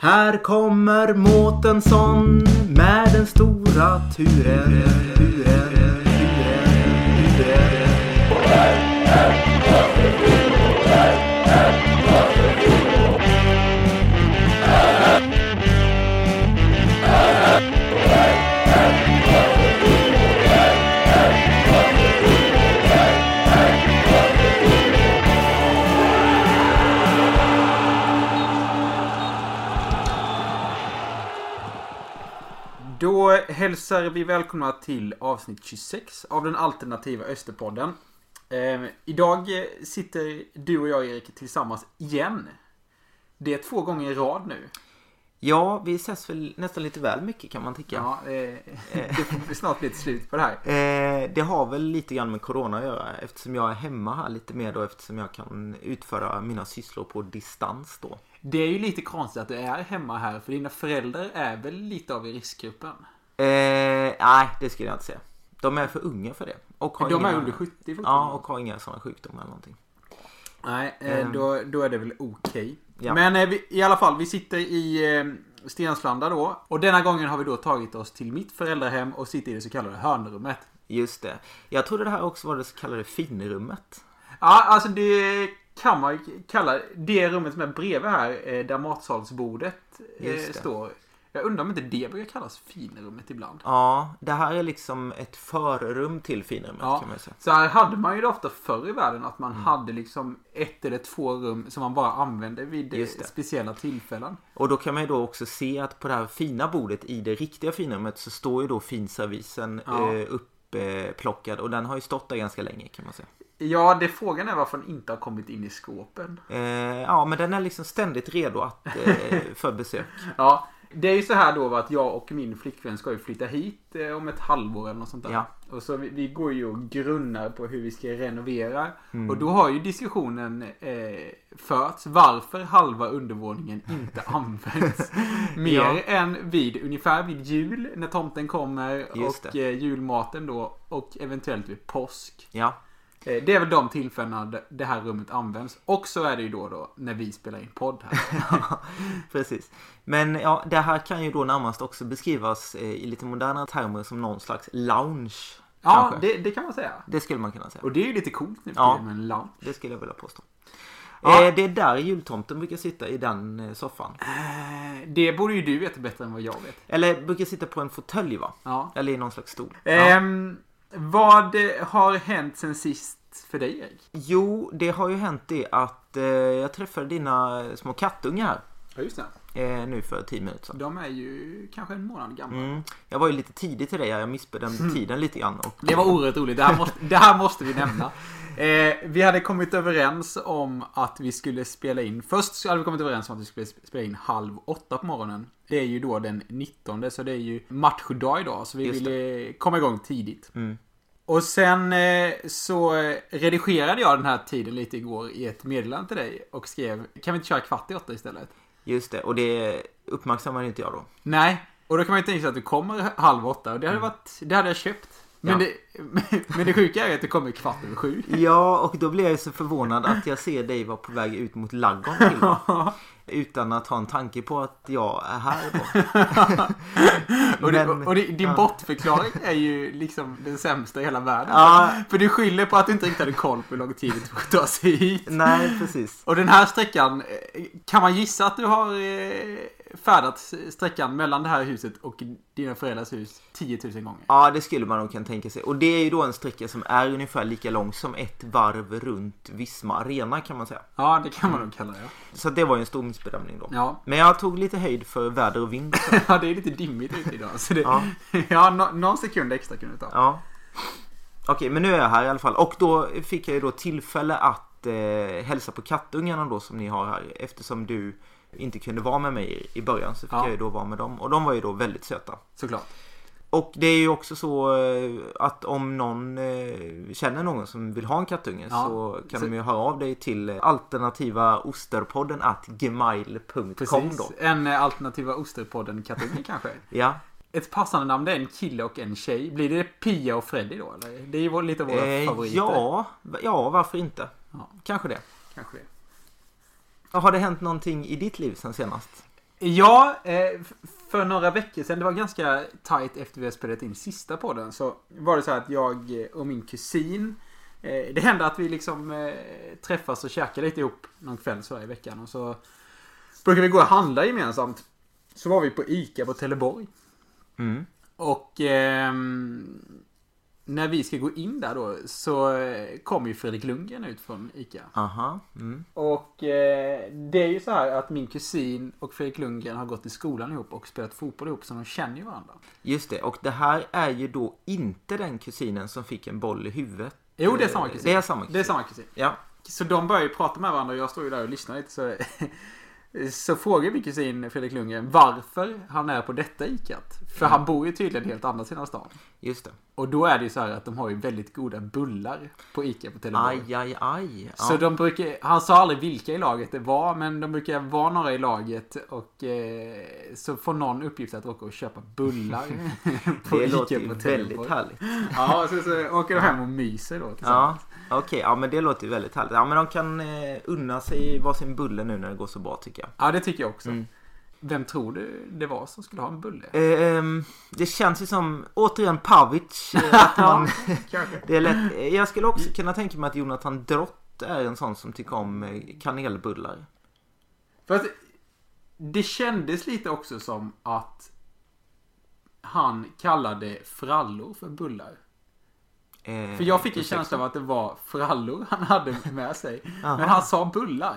Här kommer Mårtensson med den stora turen, turen, turen, turen. Då hälsar vi välkomna till avsnitt 26 av den alternativa Österpodden. Eh, idag sitter du och jag Erik tillsammans igen. Det är två gånger i rad nu. Ja, vi ses väl nästan lite väl mycket kan man tycka. Ja, eh, det får snart bli ett slut på det här. Eh, det har väl lite grann med Corona att göra eftersom jag är hemma här lite mer då eftersom jag kan utföra mina sysslor på distans då. Det är ju lite konstigt att du är hemma här för dina föräldrar är väl lite av i riskgruppen? Eh, nej, det skulle jag inte säga. De är för unga för det. Och har De inga, är under 70 Ja, fortfarande. och har inga sådana sjukdomar eller någonting. Nej, eh, Ehm. då, då är det väl okej. Ja. Men eh, vi, i alla fall, vi sitter i eh, Stenslanda då. Och denna gången har vi då tagit oss till mitt föräldrahem och sitter i det så kallade hörnrummet. Just det. Jag trodde det här också var det så kallade finrummet. Ja, alltså det kan man kalla det rummet som är bredvid här, eh, där matsalsbordet eh, står. Jag undrar om inte det brukar kallas finrummet ibland. Ja, det här är liksom ett förrum till finrummet Ja. kan man säga. Så här hade man ju det ofta förr i världen att Mm. man hade liksom ett eller två rum som man bara använde vid eh, speciella tillfällen. Och då kan man ju då också se att på det här fina bordet i det riktiga finrummet så står ju då finservisen Ja. eh, upplockad och den har ju stått där ganska länge kan man säga. Ja, det frågan är varför den inte har kommit in i skåpen. Eh, ja, men den är liksom ständigt redo att, eh, för besök. Ja, det är ju så här då att jag och min flickvän ska ju flytta hit eh, om ett halvår eller något sånt där. Ja. Och så vi, vi går ju och grunnar på hur vi ska renovera. Mm. Och då har ju diskussionen eh, förts varför halva undervåningen inte används. Mer Ja. än vid ungefär vid jul när tomten kommer Just och eh, julmaten då och eventuellt vid påsk. Ja, Det är väl de tillfällena det- det här rummet används. Och så är det ju då, då när vi spelar in podd här. precis. Men ja, det här kan ju då närmast också beskrivas eh, i lite moderna termer som någon slags lounge. Ja, det, det kan man säga. Det skulle man kunna säga. Och det är ju lite coolt nu Ja. med en lounge. Det skulle jag vilja påstå. Ja. Eh, det är där jultomten brukar sitta i den eh, soffan. Eh, Det borde ju du veta bättre än vad jag vet. Eller brukar sitta på en fåtölj va? Ja. Eller i någon slags stol. Ja. Vad har hänt sen sist för dig Erik? Jo, det har ju hänt det att eh, jag träffade dina små kattungar här. Ja, just det. Eh, nu för 10 minuter sedan. De är ju kanske en månad gamla. Mm. Jag var ju lite tidig till dig här. Jag missbedömde tiden lite grann. Och, Det var oerhört roligt. Det här måste, det här måste vi nämna. Eh, vi hade kommit överens om att vi skulle spela in. Först så hade vi kommit överens om att vi skulle spela in halv åtta på morgonen. Det är ju då den 19 så det är ju matchdag idag. Så vi Just ville komma igång tidigt. Mm. Och sen eh, så eh, redigerade jag den här tiden lite igår i ett meddelande till dig och skrev Kan vi inte köra kvart i åtta istället? Just det, och det uppmärksammade inte jag då. Nej, och då kan man ju tänka sig att du kommer halv åtta och det hade, varit, det hade jag köpt. Men, Ja. det, men det sjuka är att det kommer kvart över sju. Ja, och då blev jag så förvånad att jag ser dig vara på väg ut mot mig. Utan att ha en tanke på att jag är här. Och, det, Men- och det, din ja. bortförklaring är ju liksom den sämsta i hela världen. Ja. För du skyller på att du inte riktigt hade koll på hur lång tid det tog att ta sig hit. Nej, precis. Och den här sträckan, eh, kan man gissa att du har eh, färdat sträckan mellan det här huset och dina föräldrars hus 10 000 gånger? Ja, det skulle man nog kunna tänka sig. Och det är ju då en sträcka som är ungefär lika lång som ett varv runt Visma Arena kan man säga. Ja, det kan man nog kalla det. Så det var ju en stor missbedömning då. Ja. Men jag tog lite höjd för väder och vind. Ja, det är lite dimmigt ute idag. Så det, Ja. ja, nå- någon sekund extra kunde det ta. Ja. Okej, men nu är jag här i alla fall. Och då fick jag ju då tillfälle att eh, hälsa på kattungarna då som ni har här. Eftersom du inte kunde vara med mig i- början så fick Ja. jag ju då vara med dem. Och de var ju då väldigt söta. Såklart. Och det är ju också så eh, att om någon eh, känner någon som vill ha en kattunge Ja. så kan Så- de ju höra av dig till alternativa osterpodden at gmail.com då. En eh, alternativa Osterpodden Katunge kanske. Ja. Ett passande namn det är en kille och en tjej. Blir det Pia och Freddy då? Eller? Det är ju lite våra Eh, favoriter. ja, ja, varför inte? Ja. Kanske det. Kanske det. Har det hänt någonting i ditt liv sen senast? Ja, eh, för några veckor sedan, det var ganska tight efter vi hade spelat in sista podden, så var det så här att jag eh, och min kusin eh, Det hände att vi liksom träffas och käkar lite ihop någon kväll så i veckan och så brukar vi gå och handla gemensamt. Så var vi på ICA på Teleborg. Mm. Och ehm, när vi ska gå in där då så eh, kommer ju Fredrik Lundgren ut från ICA. Aha. Mm. Och eh, det är ju så här att min kusin och Fredrik Lundgren har gått i skolan ihop och spelat fotboll ihop så de känner ju varandra. Just det, och det här är ju då inte den kusinen som fick en boll i huvudet. Jo, det är samma kusin. Det är samma kusin. Det är samma kusin. Ja. Så de börjar ju prata med varandra och jag står ju där och lyssnar lite så Så frågar min kusin Fredrik Lundgren varför han är på detta ICAt. För han bor ju tydligen helt andra sidan stan. Just det. Och då är det ju så här att de har ju väldigt goda bullar på ICA på Teleborg. Aj, aj, aj. Ja. Så de brukar, han sa aldrig vilka i laget det var, men de brukar vara några i laget och eh, så får någon uppgift att åka och köpa bullar på det ICA låter ju på väldigt härligt. Ja, så, så åker de hem och myser då Ja, okej. Ja, men det låter ju väldigt härligt. Ja, men de kan eh, unna sig varsin bulle nu när det går så bra tycker jag. Ja, det tycker jag också. Mm. Vem tror du det var som skulle ha en bulle? Ehm, det känns ju som, återigen Pavic. eh, Att man, det är lätt. Eh, Jag skulle också kunna tänka mig att Jonathan Drott är en sån som tycker om eh, kanelbullar. Fast det kändes lite också som att han kallade frallor för bullar. Eh, För jag fick en ursäkta. känsla av att det var frallor han hade med sig. Men han sa bullar.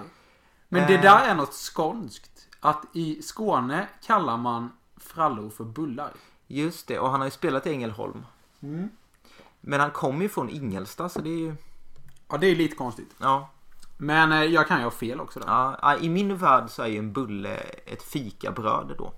Men det Eh. där är något skånskt. Att i Skåne kallar man frallor för bullar. Just det, och han har ju spelat i Ängelholm. Men han kommer ju från Ingelstad så det är ju, Ja, det är lite konstigt. ja. Men eh, jag kan ju ha fel också där. ja, I min värld så är ju en bulle ett fikabröd då.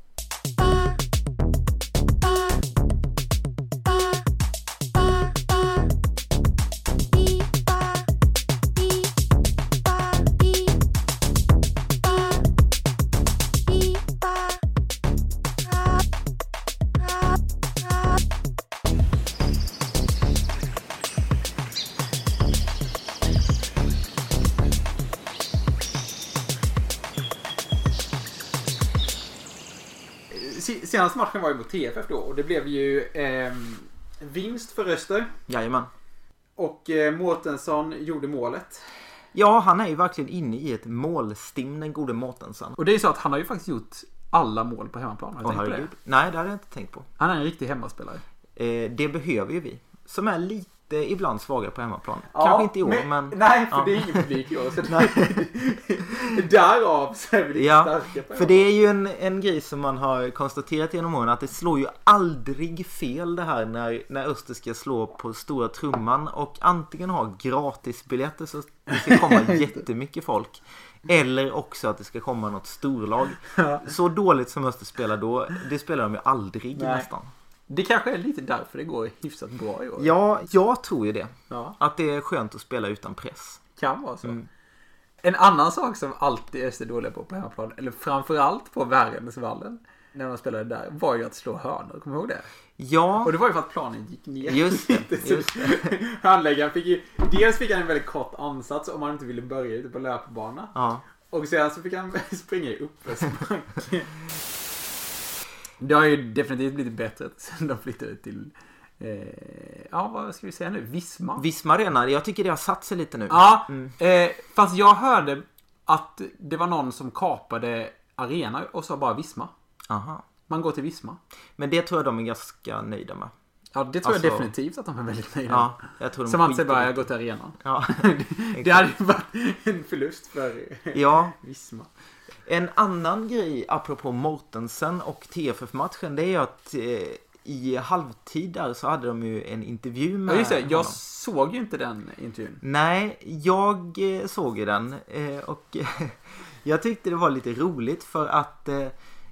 Matchen var ju mot TFF då och det blev ju ehm, vinst för Öster. Jajamän. Och eh, Mårtensson gjorde målet. Ja, han är ju verkligen inne i ett målstim, den gode Mårtensson. Och det är ju så att han har ju faktiskt gjort alla mål på hemmaplan. Har du tänkt på det? Nej, det hade jag inte tänkt på. Han är en riktig hemmaspelare. Eh, det behöver ju vi. Som är lite ibland svaga på hemmaplan. Kanske inte i år, men... Nej, för ja. det är ingen publik i år. Så Därav så är vi lite Ja, starka på för det är ju en, en grej som man har konstaterat genom åren att det slår ju aldrig fel det här när, när Öster ska slå på stora trumman och antingen ha gratisbiljetter så det ska komma jättemycket folk eller också att det ska komma något storlag. Så dåligt som Öster spelar då, det spelar de ju aldrig Nej. nästan. Det kanske är lite därför det går hyfsat bra i år. Ja, jag tror ju det. Ja, Att det är skönt att spela utan press. kan vara så. Mm. En annan sak som alltid Öster är dåliga på på hemmaplan, eller framförallt på Värendesvallen, när de spelade där, var ju att slå hörnor. Kommer du ihåg det? Ja, Och det var ju för att planen gick ner. Just det, just Handläggaren fick ju, dels fick han en väldigt kort ansats om han inte ville börja ute på löpbana. ja. Och sen så fick han springa i uppförsbacke. Det har ju definitivt blivit bättre sen de flyttade till, eh, ja vad ska vi säga nu, Visma. Visma Arena, jag tycker det har satt sig lite nu. Ja, Mm. eh, fast jag hörde att det var någon som kapade arena och sa bara Visma. Aha. Man går till Visma. Men det tror jag de är ganska nöjda med. Ja, det tror Alltså- jag definitivt att de är väldigt nöjda. Ja, jag tror de Som att säga skiter bara, jag går till arenan. Ja. Det hade ju varit en förlust för ja, Visma. En annan grej apropå Mortensen och TFF-matchen det är ju att eh, i halvtid där så hade de ju en intervju med Ja, just det. Jag honom. såg ju inte den intervjun. Nej, jag eh, såg ju den eh, och jag tyckte det var lite roligt för att eh,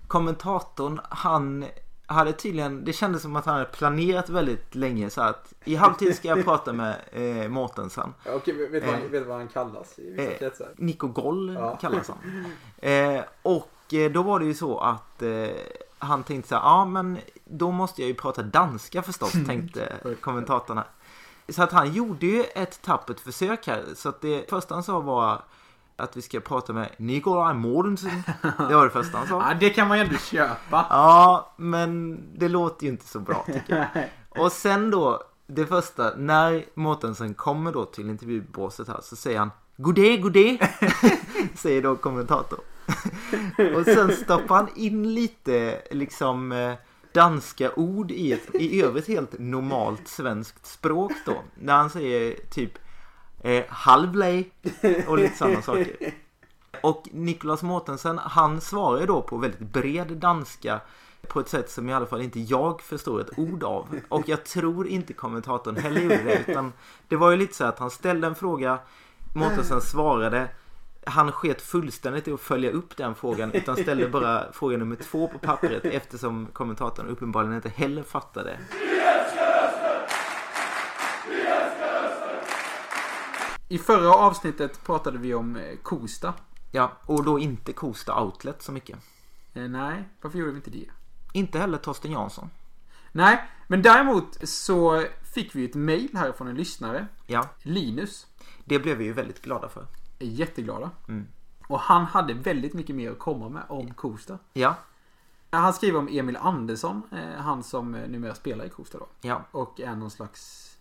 kommentatorn han hade tydligen, det kändes som att han hade planerat väldigt länge så att i halvtid ska jag prata med eh, Mårtensson. Okej, vet du Eh. vad, vad han kallas i vissa Eh. kretsar? Nico Goll Ja. kallas han. Eh, och eh, då var det ju så att eh, han tänkte så här, ja men då måste jag ju prata danska förstås, tänkte kommentatorerna. Så att han gjorde ju ett tappert försök här. Så att det första han sa var att vi ska prata med Nikolaj Mortensen. Det var det första han sa. Ja, det kan man ju ändå köpa. Ja, men det låter ju inte så bra tycker jag. Och sen då, det första, när Mårtensen kommer då till intervjubåset här så säger han Godé, godé, säger då kommentator. Och sen stoppar han in lite liksom eh, danska ord i ett i övrigt helt normalt svenskt språk då. När han säger typ eh, halvlej och lite sådana saker. Och Niklas Mårtensen han svarar ju då på väldigt bred danska på ett sätt som i alla fall inte jag förstår ett ord av. Och jag tror inte kommentatorn heller gjorde det. Utan det var ju lite så att han ställde en fråga, Mårtensen svarade. Han sket fullständigt i att följa upp den frågan utan ställde bara fråga nummer två på pappret eftersom kommentatorn uppenbarligen inte heller fattade. I förra avsnittet pratade vi om eh, Kosta. Ja, och då inte Kosta Outlet så mycket. Eh, nej, varför gjorde vi inte det? Inte heller Torsten Jansson. Nej, men däremot så fick vi ett mail här från en lyssnare. Ja, Linus. det blev vi ju väldigt glada för. Är jätteglada. Mm. Och han hade väldigt mycket mer att komma med om Kosta. Ja, Han skriver om Emil Andersson, eh, han som eh, numera spelar i Kosta då. ja. Och är någon slags...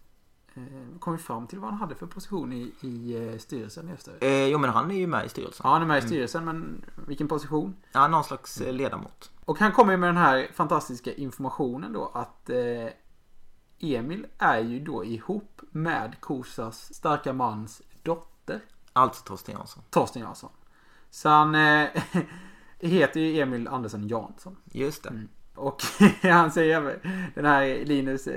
Eh, kom vi fram till vad han hade för position i, i eh, styrelsen Öster? Eh, jo men han är ju med i styrelsen. Ja, han är med i styrelsen, men vilken position? Ja, någon slags eh, ledamot. Och han kommer med den här fantastiska informationen då att eh, Emil är ju då ihop med Kosas starka mans dotter, Alltså Torsten Jansson. Torsten Jansson. Så han eh, heter ju Emil Andersson Jansson. Just det. Och han säger den här Linus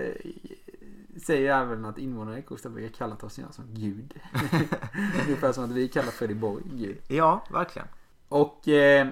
säger även att invånarna i Kosta brukar kalla Torsten Jansson Gud. Ungefär som att vi kallar Freddy Borg Gud. Ja, verkligen. Och eh,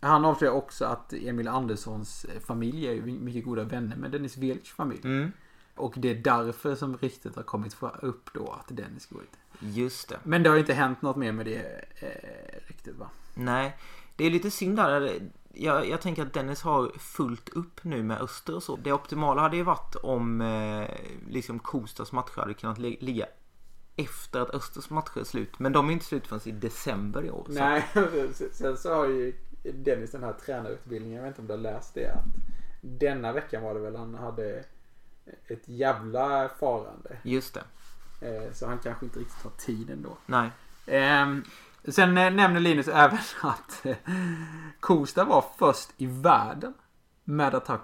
han avslöjar också att Emil Anderssons familj är mycket goda vänner med Dennis Welch familj. Mm, Och det är därför som ryktet har kommit upp då att Dennis går ut. just det. Men det har ju inte hänt något mer med det eh, ryktet va? Nej, det är lite synd där. Jag, jag tänker att Dennis har fullt upp nu med Öster och så. Det optimala hade ju varit om eh, liksom Kostas matcher hade kunnat li- ligga efter att Östers matcher är slut. Men de är inte slut förrän i december i år. Så. Nej, sen så har ju Dennis den här tränarutbildningen, jag vet inte om du har läst det, att denna veckan var det väl han hade ett jävla farande. Just det. Eh, Så han kanske inte riktigt har tiden då. Nej. Ehm, Sen nämner Linus även att eh, Kosta var först i världen med att ha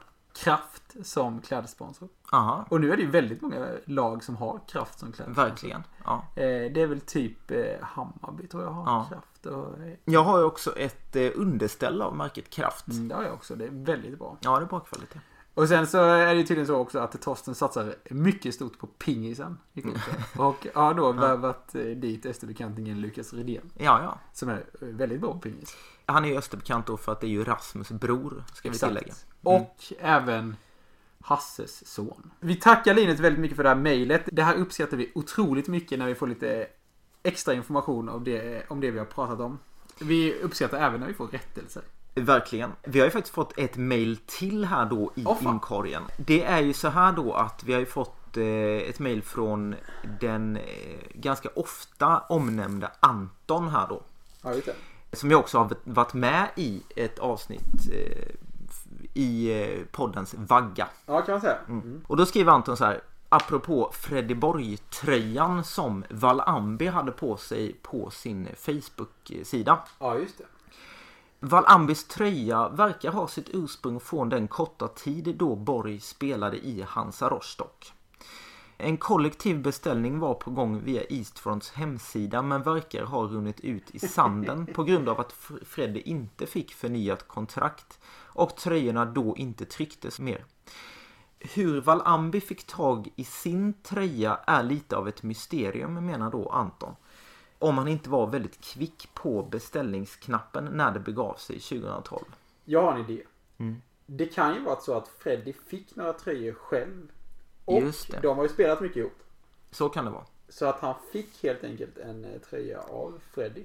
Kraft som klädsponsor. Aha. Och nu är det ju väldigt många lag som har Kraft som klädsponsor. Verkligen. Ja. Eh, Det är väl typ eh, Hammarby tror jag har Ja. Kraft. Och, Jag har ju också ett underställ av märket Kraft. mm, det har jag också. Det är väldigt bra. Ja, det är bra kvalitet. Och sen så är det tydligen så också att Torsten satsar mycket stort på pingisen i Kosta. Och har då värvat eh, dit Österbekantingen Lukas Rydén. Ja, ja. Som är eh, väldigt bra på pingis. Han är ju Österbekant då för att det är ju Rasmus bror, ska vi Exakt. tillägga. Och även Hasses son. Vi tackar Linus väldigt mycket för det här mejlet. Det här uppskattar vi otroligt mycket när vi får lite extra information om det, om det vi har pratat om. Vi uppskattar även när vi får rättelser. Verkligen. Vi har ju faktiskt fått ett mail till här då i fan. inkorgen. Det är ju så här då att vi har ju fått eh, ett mail från den eh, ganska ofta omnämnda Anton här då. Ja, just det. Som ju också har varit med i ett avsnitt eh, i poddens vagga. Ja, kan man säga. Mm. Och då skriver Anton så här. Apropå Freddy Borg-tröjan som Val-Ambi hade på sig på sin Facebook-sida. Ja, just det. Valambis tröja verkar ha sitt ursprung från den korta tid då Borg spelade i Hansa Rostock. En kollektiv beställning var på gång via Eastfronts hemsida men verkar ha runnit ut i sanden på grund av att Fredde Freddy inte fick förnyat kontrakt och tröjorna då inte trycktes mer. Hur Valambi fick tag i sin tröja är lite av ett mysterium menar då Anton. Om han inte var väldigt kvick på beställningsknappen när det begav sig 2012. Jag har en idé. Mm. Det kan ju vara så att Freddy fick några tröjor själv. Och Just det. de har ju spelat mycket ihop. Så kan det vara. Så att han fick helt enkelt en eh, tröja av Freddy.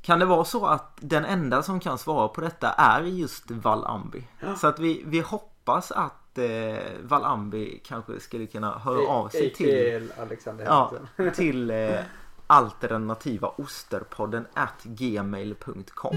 Kan det vara så att den enda som kan svara på detta är just Val-Ambi? Ja. Så att vi, vi hoppas att eh, Val-Ambi kanske skulle kunna höra av sig till, Alexander ja, till eh, alternativaosterpodden at gmail.com.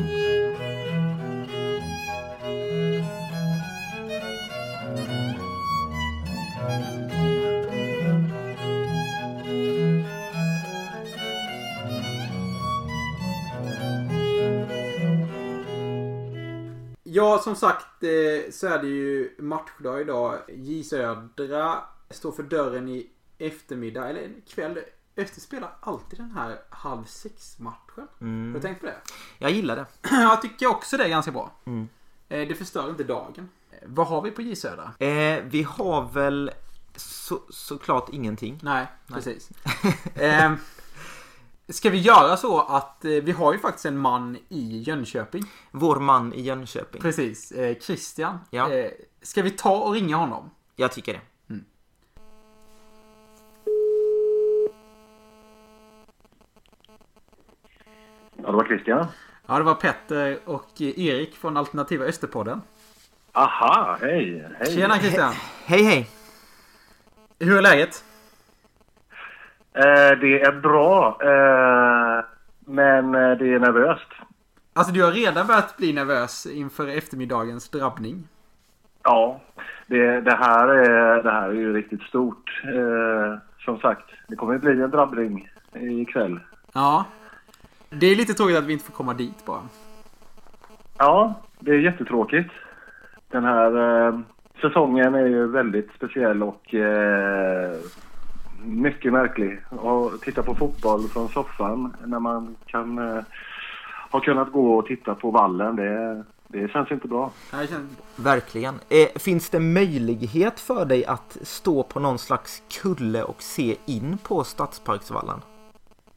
Ja, som sagt eh, så är det ju matchdag idag. J Södra står för dörren i eftermiddag, eller kväll. Öster spelar alltid den här halv sex matchen. Har du tänkt på det? Jag gillar det. Jag tycker också det är ganska bra. Mm. Eh, Det förstör inte dagen. Eh, Vad har vi på J Södra? Eh, vi har väl så, såklart ingenting. Nej, precis. eh, ska vi göra så att eh, vi har ju faktiskt en man i Jönköping. Vår man i Jönköping. Precis, eh, Christian. Ja. Eh, ska vi ta och ringa honom? Jag tycker det. Ja, det var Christian. Ja, det var Petter och Erik från Alternativa Österpodden. Aha, hej. hej. Tjena Christian! Hej hej! Hur är läget? Eh, det är bra, eh, men eh, det är nervöst. Alltså du har redan börjat bli nervös inför eftermiddagens drabbning. Ja, det, det, här är, det här är ju riktigt stort. Eh, som sagt, det kommer att bli en drabbning ikväll. Ja. Det är lite tråkigt att vi inte får komma dit bara. Ja, det är jättetråkigt. Den här eh, säsongen är ju väldigt speciell och eh, mycket märklig. Att titta på fotboll från soffan när man kan eh, ha kunnat gå och titta på vallen, det, det känns inte bra. Verkligen. Eh, finns det möjlighet för dig att stå på någon slags kulle och se in på Stadsparksvallen?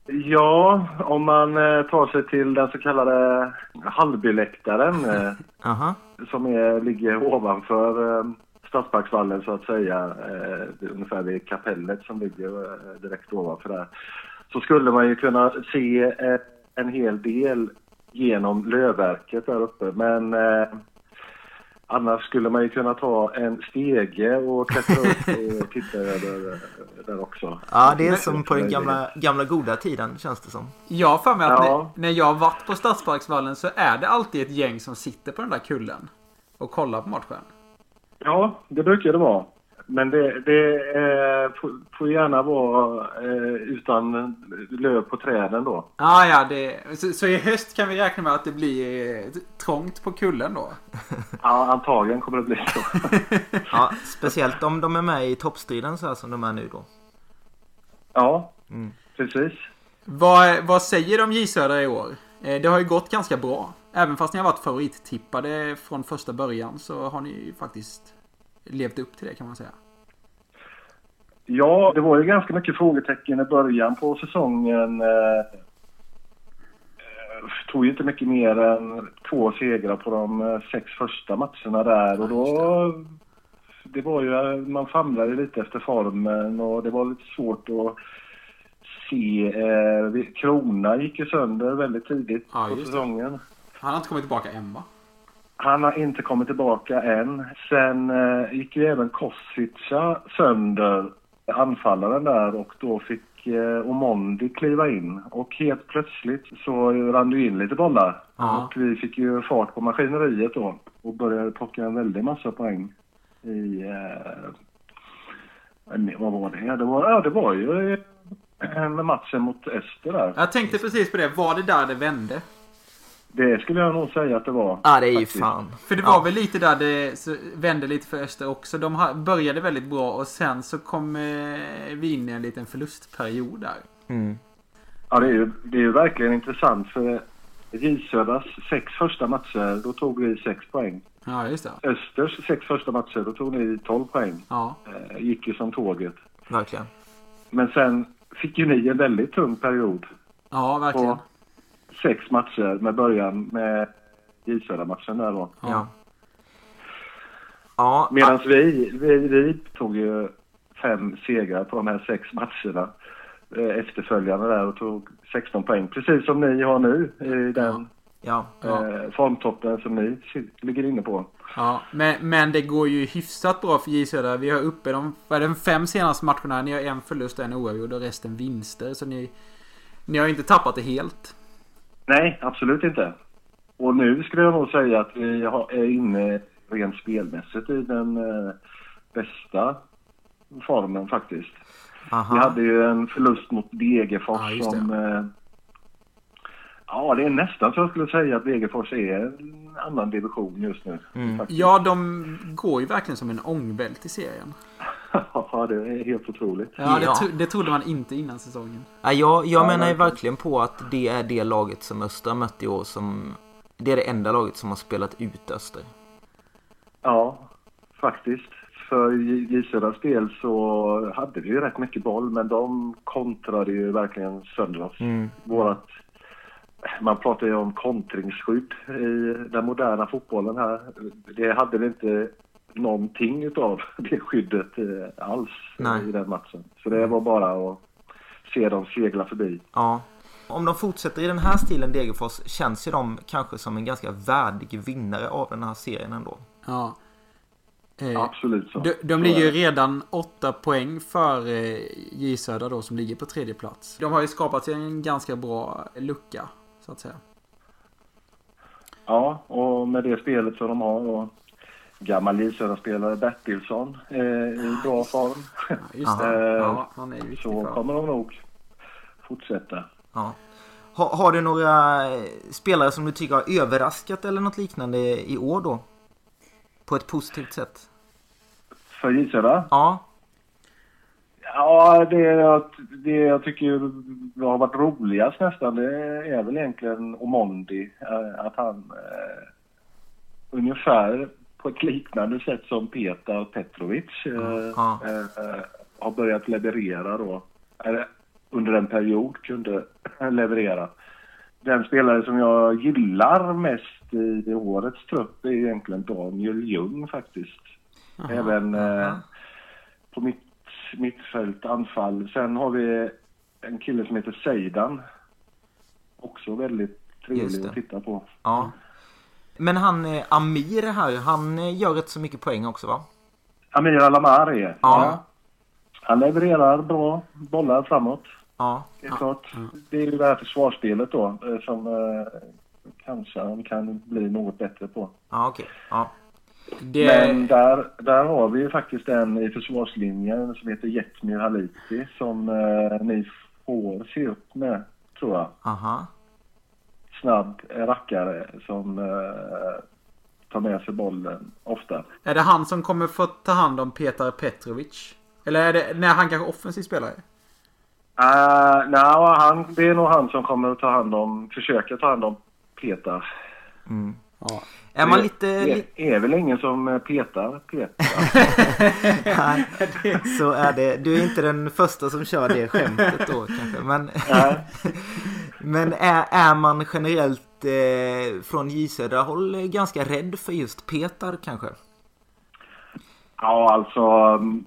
Ja, om man eh, tar sig till den så kallade Hallbyläktaren eh, Aha. som är, ligger ovanför eh, Stadsparksvallen så att säga, ungefär vid kapellet som ligger direkt ovanför där. Så skulle man ju kunna se en hel del genom lövverket där uppe men annars skulle man ju kunna ta en stege och klättra upp och titta över där också. Ja, det är som på den gamla, gamla goda tiden känns det som. Jag för mig att Ja. när, när jag har varit på Stadsparksvallen så är det alltid ett gäng som sitter på den där kullen. Och kollar på matchen. Ja, det brukar det vara. Men det, det eh, får, gärna vara eh, utan löv på träden då. Ah, ja, det... så, så i höst kan vi räkna med att det blir eh, trångt på kullen då? Ja, antagligen kommer det bli så. Ja, speciellt om de är med i toppstriden så här som de är nu då. ja, Mm. precis. Vad, vad säger de J Södra i år? Eh, Det har ju gått ganska bra. Även fast ni har varit favorittippade från första början så har ni ju faktiskt levt upp till det kan man säga. Ja, det var ju ganska mycket frågetecken i början på säsongen. Eh, eh, tog ju inte mycket mer än två segrar på de eh, sex första matcherna där och då... Det var ju, man famlade lite efter formen och det var lite svårt att se. Krona gick ju sönder väldigt tidigt Ja, på det. säsongen. Han har inte kommit tillbaka än va? Han har inte kommit tillbaka än. Sen eh, gick ju även Kosica sönder, anfallaren där, och då fick eh, Omondi kliva in. Och helt plötsligt så rann det in lite bollar. Ja. Och vi fick ju fart på maskineriet då och började plocka en väldig massa poäng i... Eh, vad var det? Det var, ja, det var ju eh, med matchen mot Öster där. Jag tänkte precis på det. Var det där det vände? Det skulle jag nog säga att det var. Ja, det är ju faktiskt. fan. För det var väl lite där det vände lite för Öster också. De började väldigt bra och sen så kom eh, vi in i en liten förlustperiod där. Mm. Ja, det är ju, det är ju verkligen intressant för J Södras sex första matcher, då tog vi sex poäng. Ja, just det. Östers sex första matcher, då tog ni 12 poäng. Ja. Eh, gick ju som tåget. Verkligen. Men sen fick ju ni en väldigt tung period Ja, verkligen. på sex matcher med början med J Södra-matchen där då. Ja. Ja, Medan vi, vi, vi tog ju fem segrar på de här sex matcherna eh, efterföljande där och tog 16 poäng. Precis som ni har nu i den ja. Ja. eh, formtoppen som ni ligger inne på. Ja, men, men det går ju hyfsat bra för J Södra. Vi har uppe de, de fem senaste matcherna. Ni har en förlust en oavgjord och resten vinster. Så ni, Ni har inte tappat det helt. Nej, absolut inte. Och nu skulle jag nog säga att vi är inne rent spelmässigt i den eh, bästa formen faktiskt. Vi Aha. hade ju en förlust mot Degerfors det. som... Eh, ja, det är nästan så jag skulle säga att Degerfors är en annan division just nu. Mm. Ja, de går ju verkligen som en ångvält i serien. Ja, det är helt otroligt. Ja, det, tro, det trodde man inte innan säsongen. Ja, jag jag Ja, menar ju verkligen. på att det är det laget som Östra mött i år som... Det är det enda laget som har spelat ut Öster. Ja, faktiskt. För J Södras del så hade vi ju rätt mycket boll men de kontrade ju verkligen sönder oss. Mm. Vårat, man pratar ju om kontringsskydd i den moderna fotbollen här. Det hade vi inte någonting utav det skyddet eh, alls Nej. i den matchen. Så det var bara att se dem segla förbi. Ja. Om de fortsätter i den här stilen Degerfors känns ju de kanske som en ganska värdig vinnare av den här serien ändå. Ja. Eh, Absolut så. de, de Så ligger ju redan åtta poäng för eh, J Södra då som ligger på tredje plats. De har ju skapat sig en ganska bra lucka, så att säga. Ja, och med det spelet som de har och gammal Södra-spelare Bertilsson eh, i bra form. Ja, just Aha. det. Eh, Så kommer de nog fortsätta. Ja. Ha, har du några eh, spelare som du tycker har överraskat eller något liknande i år då? På ett positivt sätt? För J Södra? Ja. Ja, det det jag tycker har varit roligast nästan det är väl egentligen Omondi. eh, Att han eh, ungefär på ett liknande sätt som Petar Petrovic eh, Ja. eh, eh, har börjat leverera då. Under en period kunde leverera. Den spelare som jag gillar mest i årets trupp är egentligen Daniel Ljung faktiskt. Aha. Även Aha. på mitt mittfält, anfall. Sen har vi en kille som heter Seidan. Också väldigt trevlig att titta på. ja. Men han eh, Amir här, han eh, gör rätt så mycket poäng också va? Amir Alamar är. Ja. Han levererar bra bollar framåt. Ja. Det är klart. Det är ju det här försvarsspelet då eh, som eh, kanske han kan bli något bättre på. Ja, okej. Ja. Det, Men där, där har vi ju faktiskt en i försvarslinjen som heter Jetmir Haliti som eh, ni får se upp med, tror jag. Aha. Snabb rackare som eh, tar med sig bollen ofta. är det han som kommer få ta hand om Petar Petrovic? Eller är det när han kanske offensiv spelare? Uh, nej, han, det är nog han som kommer att ta hand om, försöka ta hand om Petar. Mm. Ja. Är man lite... Det är väl ingen som eh, petar Petar. Nej, så är det. Du är inte den första som kör det skämtet då kanske. Men, Nej. men är, är man generellt eh, från J håll ganska rädd för just Petar kanske? Ja, alltså. mm,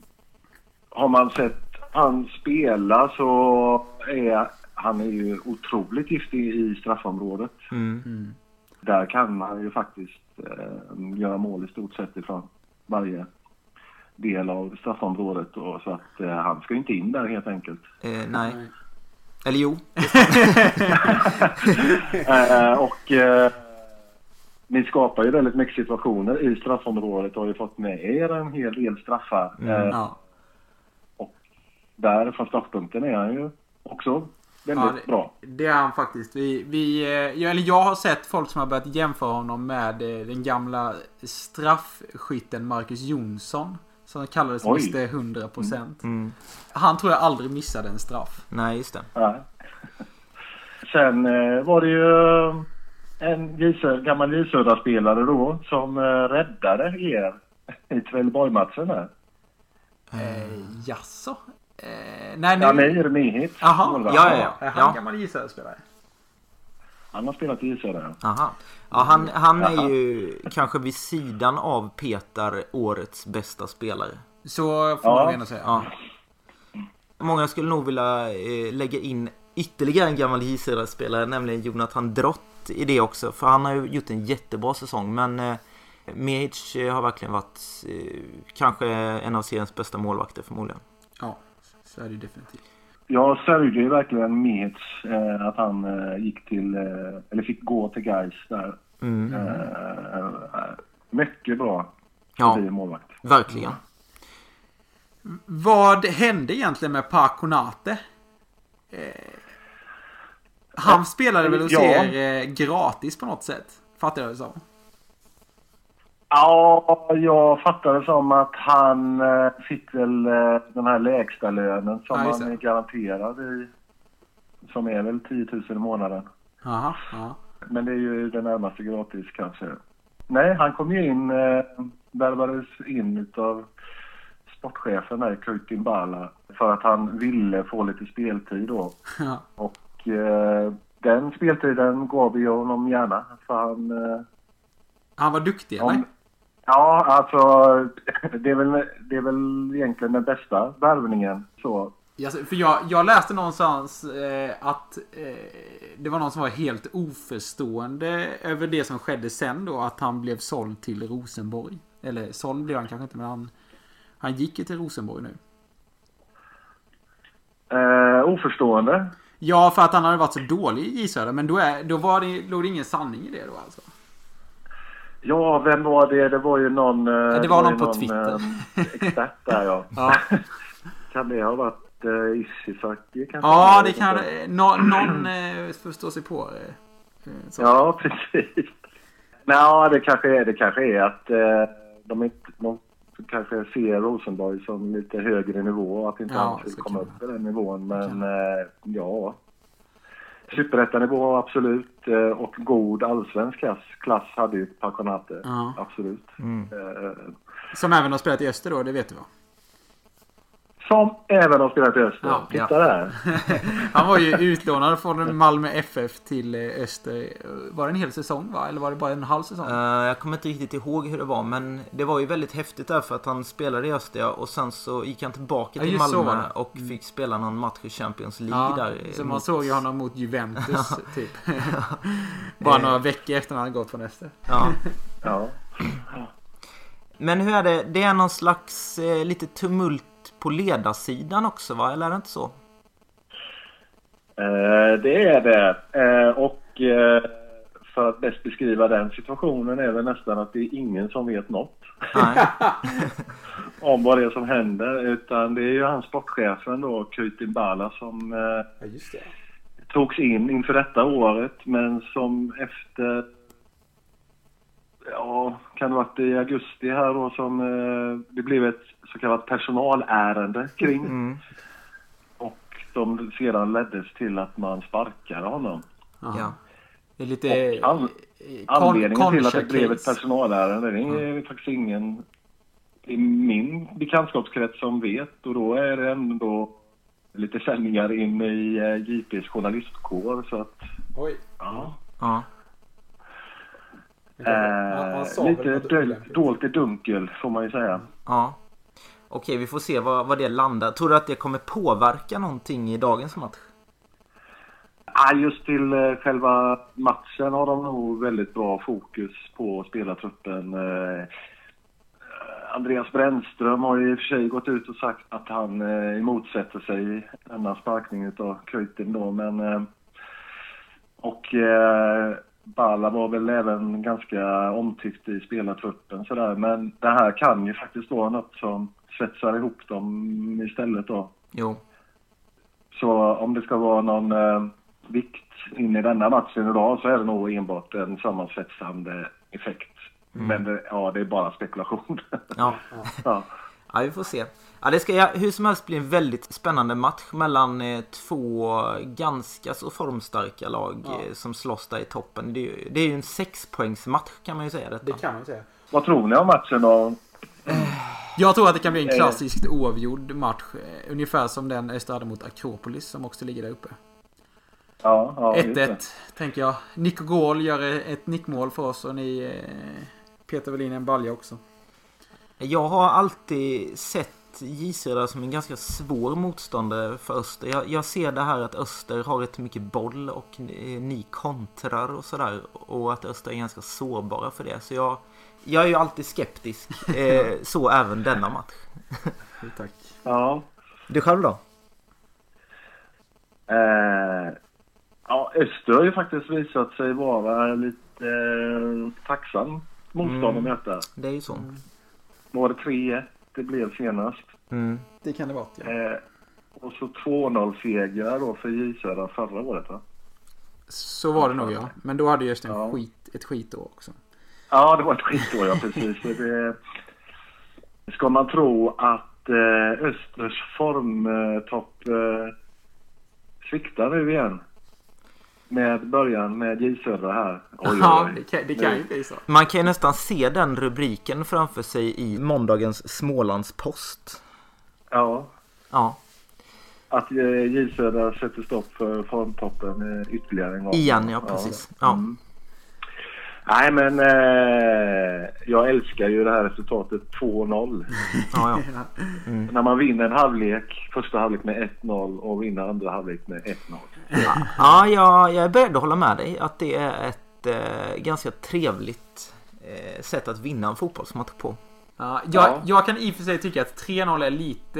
Har man sett han spela så är han är ju otroligt giftig i straffområdet. Mm. Där kan han ju faktiskt eh, göra mål i stort sett ifrån varje del av straffområdet. Och, så att eh, han ska inte in där helt enkelt. Eh, nej. Eller jo. Eh, och eh, ni skapar ju väldigt mycket situationer i straffområdet och har ju fått med er en hel del straffar. Eh, Ja. Där från startpunkten är han ju också väldigt Ja, det- bra. Det är han faktiskt. Vi, vi, eh, jag, eller jag har sett folk som har börjat jämföra honom med eh, den gamla straffskytten Marcus Jonsson. Som kallades Oj. Mr 100%. Mm. Han tror jag aldrig missade en straff. Nej, just det. Ja. Sen eh, var det ju en J- gammal J Södra-spelare då som eh, räddade er i Trelleborg-matchen här. Eh, jaså? Eh, nej, nu... Amir Mihit. Jaha, ja, ja, ja. Är han gammal J-spelare? Han har spelat i Södra. Aha. Ja, han, han är ju kanske vid sidan av Petar årets bästa spelare. Så får Ja. man nog ändå säga. Ja. Många skulle nog vilja eh, lägga in ytterligare en gammal J spelare nämligen Jonathan Drott i det också. För han har ju gjort en jättebra säsong. Men eh, Mehic eh, har verkligen varit eh, kanske en av seriens bästa målvakter förmodligen. Ja, så är det definitivt. Jag sörjde ju verkligen Mets eh, att han eh, gick till, eh, eller fick gå till Gais där. Mm. Eh, mycket bra Ja, målvakt. verkligen. Vad hände egentligen med Paconate? Eh, han spelade väl hos Ja. er eh, gratis på något sätt? Fattar jag det som. Ja, jag fattade som att han eh, fick väl eh, den här lägsta lönen som Ja, han det. är garanterad i. Som är väl 10 000 i månaden. Jaha, ja. Men det är ju det närmaste gratis kanske. Nej, han kom ju in, eh, värvades in utav sportchefen där, Kurt Imbala, för att han ville få lite speltid då. ja. Och eh, den speltiden gav vi honom gärna. För han, eh, Han var duktig eller? Ja, alltså det är, väl, det är väl egentligen den bästa värvningen. Så. Ja, för jag, jag läste någonstans eh, att eh, det var någon som var helt oförstående över det som skedde sen då. Att han blev såld till Rosenborg. Eller såld blev han kanske inte men han, han gick ju till Rosenborg nu. Eh, oförstående. Ja, för att han hade varit så dålig i J Men då, är, då var det, låg det ingen sanning i det då alltså? Ja, vem var det? Det var ju någon... eh, det var ju någon på Twitter. eh, expert där ja. Ja, Kan det ha varit uh, Isisaki kanske? ja det kan... inte. Nå, någon eh, förstår sig på det. Eh, så. Ja, precis. Nej, det kanske är, det kanske är att eh, de, inte, de kanske ser Rosenborg som lite högre nivå och att inte Ja, han så komma upp på den nivån. Men eh, ja, superettanivå absolut eh, och god allsvensk klass, klass hade ju Paconate. Ja. Absolut. Mm. Eh, Som även har spelat i Öster då, det vet du va? Som även har spelat i Öster. Ja, Titta ja. där. Han var ju utlånad från Malmö FF till eh, Öster. Var det en hel säsong va? Eller var det bara en halv säsong? Eh, jag kommer inte riktigt ihåg hur det var men det var ju väldigt häftigt där för att han spelade i Östia och sen så gick han tillbaka Ja, till var Malmö och fick spela någon match i Champions League Ja, där. så man mot- såg ju honom mot Juventus typ. Bara några veckor efter när han gått från Öster. Ja. Ja. Men hur är det? Det är någon slags eh, lite tumult på ledarsidan också va? Eller är det inte så? Eh, det är det. Eh, och eh, för att bäst beskriva den situationen är väl nästan att det är ingen som vet något Nej. om vad det är som händer. Utan det är ju han sportchefen då, Kytin Bala, som eh, Ja, just det. togs in inför detta året men som efter Ja, kan det ha varit i augusti här då som eh, det blev ett så kallat personalärende kring. Mm. Och som sedan leddes till att man sparkade honom. Ja. Det är lite... Och an- eh, Anledningen con- till att det blev ett personalärende det är faktiskt ingen i min bekantskapskrets som vet och då är det ändå lite sändningar in i eh, JPs journalistkår så att Oj. ja. Ja. Eh, lite dolt i dunkel får man ju säga. Ja. Okej, vi får se vad, vad det landar. Tror du att det kommer påverka någonting i dagens match? Ah, just till eh, själva matchen har de nog väldigt bra fokus på spelartruppen. Eh, Andreas Brännström har ju i och för sig gått ut och sagt att han eh, emotsätter sig denna sparkning av Kuyten då, men och Balla var väl även ganska omtyckt i spelartruppen sådär, men det här kan ju faktiskt vara något som svetsar ihop dem istället då. Jo. Så om det ska vara någon eh, vikt in i denna matchen idag så är det nog enbart en sammansvetsande effekt. Men det, ja, det är bara spekulation. Ja. ja. Ja, vi får se. Ja, det ska ja, hur som helst bli en väldigt spännande match mellan eh, två ganska så formstarka lag eh, som slåss där i toppen. Det är, ju- det är ju en sexpoängsmatch kan man ju säga detta. Det kan man säga. Vad tror ni om matchen då? Jag tror att det kan bli en Eh. klassiskt oavgjord match. Ungefär som den Öster hade mot Akropolis som också ligger där uppe. Ja, ja, just 1-1 det. tänker jag. Nico Gåhl gör ett nickmål för oss och ni eh, Peter Welin en balja också. Jag har alltid sett J Södra som en ganska svår motståndare för Öster. Jag, jag ser det här att Öster har rätt mycket boll och eh, ni kontrar och sådär. Och att Öster är ganska sårbara för det. Så jag, jag är ju alltid skeptisk. Eh, så även denna match. Tack. Ja. Du själv då? Eh, ja, Öster har ju faktiskt visat sig vara lite eh, tacksam motstånd att möta. Det är ju så. Var det 3-1 det blev senast. Mm. Det kan det vara. Ja. Eh, och så 2-0 segrar då för J Södra förra året va? Så var det nog ja. Men då hade just en Ja. skit, ett skitår också. Ja, det var ett skitår ja, precis. Det, ska man tro att eh, Östers formtopp eh, sviktar nu igen. Med början med J Södra här. Oj, Ja, oj. det kan, det kan ju bli så. Man kan ju nästan se den rubriken framför sig i måndagens Smålandspost. Ja, Ja, att eh, J Södra sätter stopp för formtoppen eh, ytterligare en gång. igen ja precis. Ja. Mm. Nej men eh, jag älskar ju det här resultatet 2-0. Ja, ja. När man vinner en halvlek, första halvlek med 1-0 och vinner andra halvlek med 1-0. ja jag, jag är beredd att hålla med dig att det är ett eh, ganska trevligt eh, sätt att vinna en fotbollsmatch på. Ja, jag, Ja. jag kan i och för sig tycka att 3-0 är lite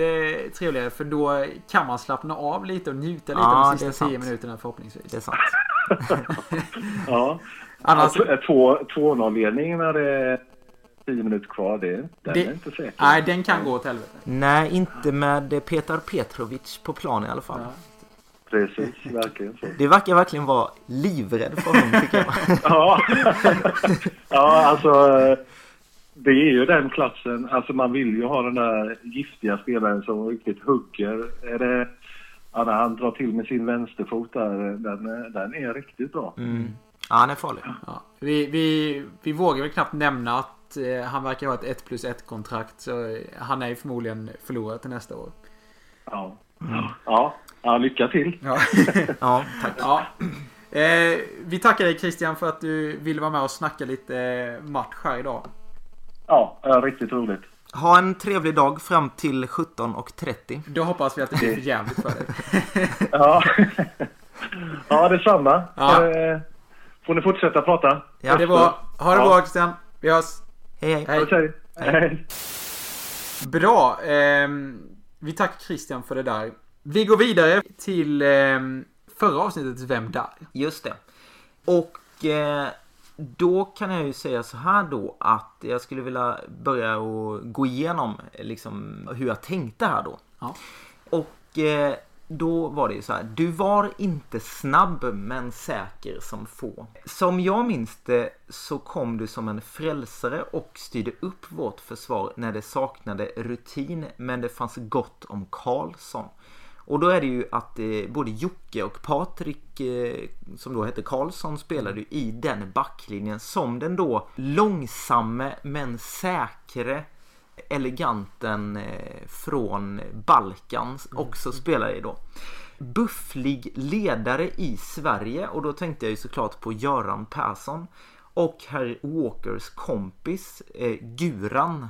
trevligare för då kan man slappna av lite och njuta lite Ja, de sista 10 sant. minuterna förhoppningsvis. Det är sant. Ja. Annars, två- 2-0-ledningen när det är 10 minuter kvar, det, den Det- är inte säker. nej, den kan gå åt helvete. Nej, inte med Petar Petrovic på plan i alla fall. Ja. Precis, verkligen så. Det verkar verkligen vara livrädd för honom tycker jag. Ja, ja alltså det är ju den klassen. Alltså man vill ju ha den där giftiga spelaren som riktigt hugger. Är det, ja, när han drar till med sin vänsterfot där, den, är- den är riktigt bra. Mm. Ja, han är farlig. Ja. Vi, vi, vi vågar väl knappt nämna att eh, han verkar ha ett 1 plus 1 kontrakt så eh, han är ju förmodligen förlorad till nästa år. Ja, ja, ja lycka till. Ja. Ja, tack. ja. Eh, vi tackar dig Christian för att du ville vara med och snacka lite eh, match här idag. Ja, riktigt roligt. Ha en trevlig dag fram till 17.30. Då hoppas vi att det blir jävligt för dig. Ja, ja detsamma. Ja. Eh, får ni fortsätta prata. Ja. Det var, ha det Ja. bra Christian. Vi hörs. Hej, hej. Hej. Okej. Hej. Bra. ehm, vi tackar Christian för det där. Vi går vidare till ehm, förra avsnittets Vem där? Just det. Och eh, då kan jag ju säga så här då att jag skulle vilja börja och gå igenom eh, liksom hur jag tänkte här då. Ja. Och eh, då var det ju så här. Du var inte snabb men säker som få. Som jag minns det så kom du som en frälsare och styrde upp vårt försvar när det saknade rutin men det fanns gott om Karlsson. Och då är det ju att eh, både Jocke och Patrik eh, som då hette Karlsson spelade ju i den backlinjen som den då långsamme men säkre eleganten eh, från Balkan också spelar i då. Bufflig ledare i Sverige och då tänkte jag ju såklart på Göran Persson och herr Walkers kompis eh, Guran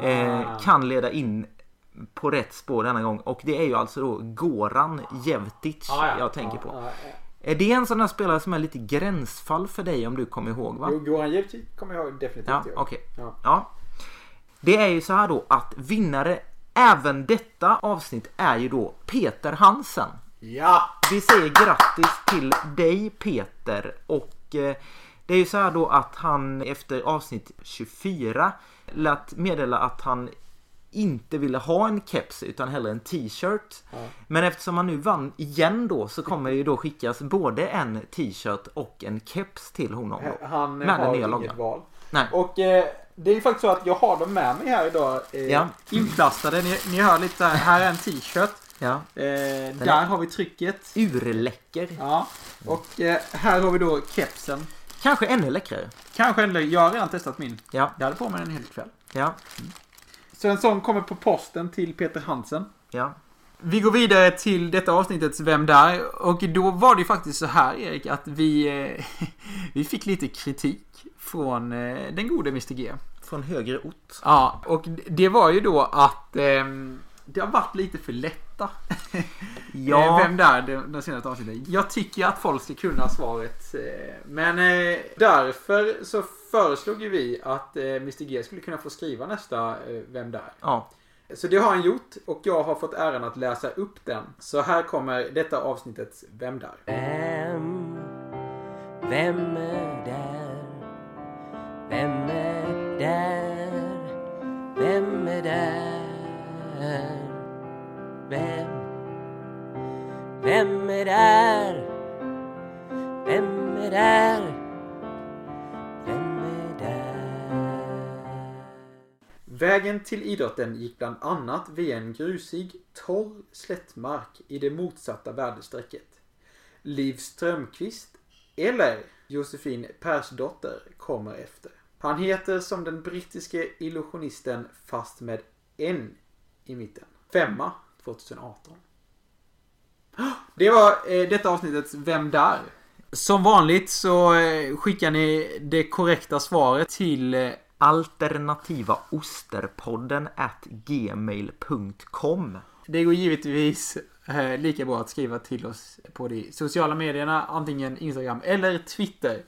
eh, Ah. kan leda in på rätt spår denna gång och det är ju alltså då Goran Jevtic jag tänker på. Är det en sån där spelare som är lite gränsfall för dig om du kommer ihåg va? Goran Jevtic kommer jag definitivt Ja, ihåg. okej. Ja. Ja. Det är ju så här då att vinnare även detta avsnitt är ju då Peter Hansen. Ja! Vi säger grattis till dig Peter och eh, det är ju så här då att han efter avsnitt 24 lät meddela att han inte ville ha en keps utan hellre en t-shirt. Men eftersom han nu vann igen då så kommer det ju då skickas både en t-shirt och en keps till honom. Då. Han Med den har nya inget loggan. val. Nej. Och eh, det är ju faktiskt så att jag har dem med mig här idag. Eh, Ja. Inplastade. Ni, ni hör lite så här. Är en t-shirt. Ja. Eh, där har vi trycket. Urläcker. Ja. Och eh, här har vi då kepsen. Kanske ännu läckrare. Kanske en Jag har redan testat min. Ja. Jag hade på mig den en hel kväll. Ja. Så en sån kommer på posten till Peter Hansen. Ja. Vi går vidare till detta avsnittets Vem där? Och då var det ju faktiskt så här Erik att vi, eh, vi fick lite kritik från eh, den gode Mr G. Från högre ort. Ja, och det var ju då att ehm, det har varit lite för lätta. Ja. Eh, Vem där? Den, den senaste avsnittet. Jag tycker att folk ska kunna svaret. eh, Men eh, därför så föreslog ju vi att eh, Mr G skulle kunna få skriva nästa eh, Vem där? Ja. Så det har han gjort och jag har fått äran att läsa upp den. Så här kommer detta avsnittets Vem där? Vem, vem är där? Vem är där? Vem är där? Vem? Vem är där? Vem är där? Vem är där? Vägen till idrotten gick bland annat via en grusig, torr slättmark i det motsatta väderstrecket. Liv Strömqvist, eller Josefin Persdotter, kommer efter. Han heter som den brittiske illusionisten fast med en i mitten. Femma 2018. Det var eh, detta avsnittets Vem där? Som vanligt så eh, skickar ni det korrekta svaret till eh, Alternativa at gmail.com Det går givetvis eh, lika bra att skriva till oss på de sociala medierna, antingen Instagram eller Twitter.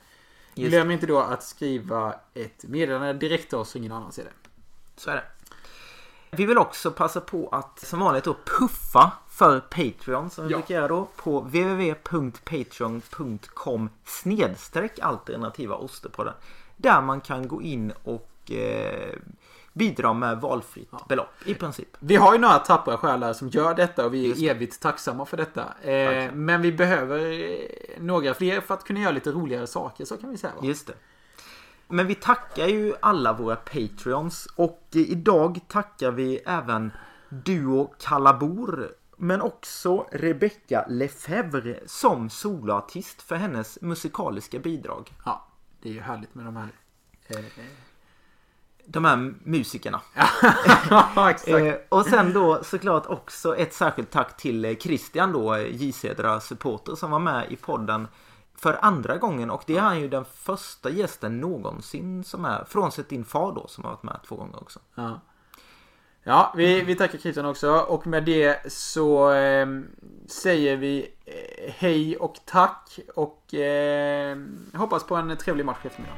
Just Glöm inte då att skriva ett meddelande direkt till oss så ingen annan ser det. Så är det. Vi vill också passa på att som vanligt då puffa för Patreon som vi Ja. brukar göra då på www.patreon.com snedstreck alternativa osterpodden. Där man kan gå in och eh, bidra med valfritt belopp i princip. Vi har ju några tappra själar som gör detta och vi Just är evigt tacksamma för detta. Eh, men vi behöver eh, några fler för att kunna göra lite roligare saker, så kan vi säga. Va? Just det. Men vi tackar ju alla våra Patreons och idag tackar vi även Duo Kalabor men också Rebecca Lefebvre som soloartist för hennes musikaliska bidrag. Ja, det är ju härligt med de här. Eh, De här musikerna. Eh, och sen då såklart också ett särskilt tack till eh, Christian då, eh, J Cedra supporter som var med i podden för andra gången och det är han ju den första gästen någonsin som är, frånsett din far då som har varit med två gånger också. Ja, ja vi, vi tackar Christian också och med det så eh, säger vi eh, hej och tack och eh, hoppas på en trevlig match i eftermiddag.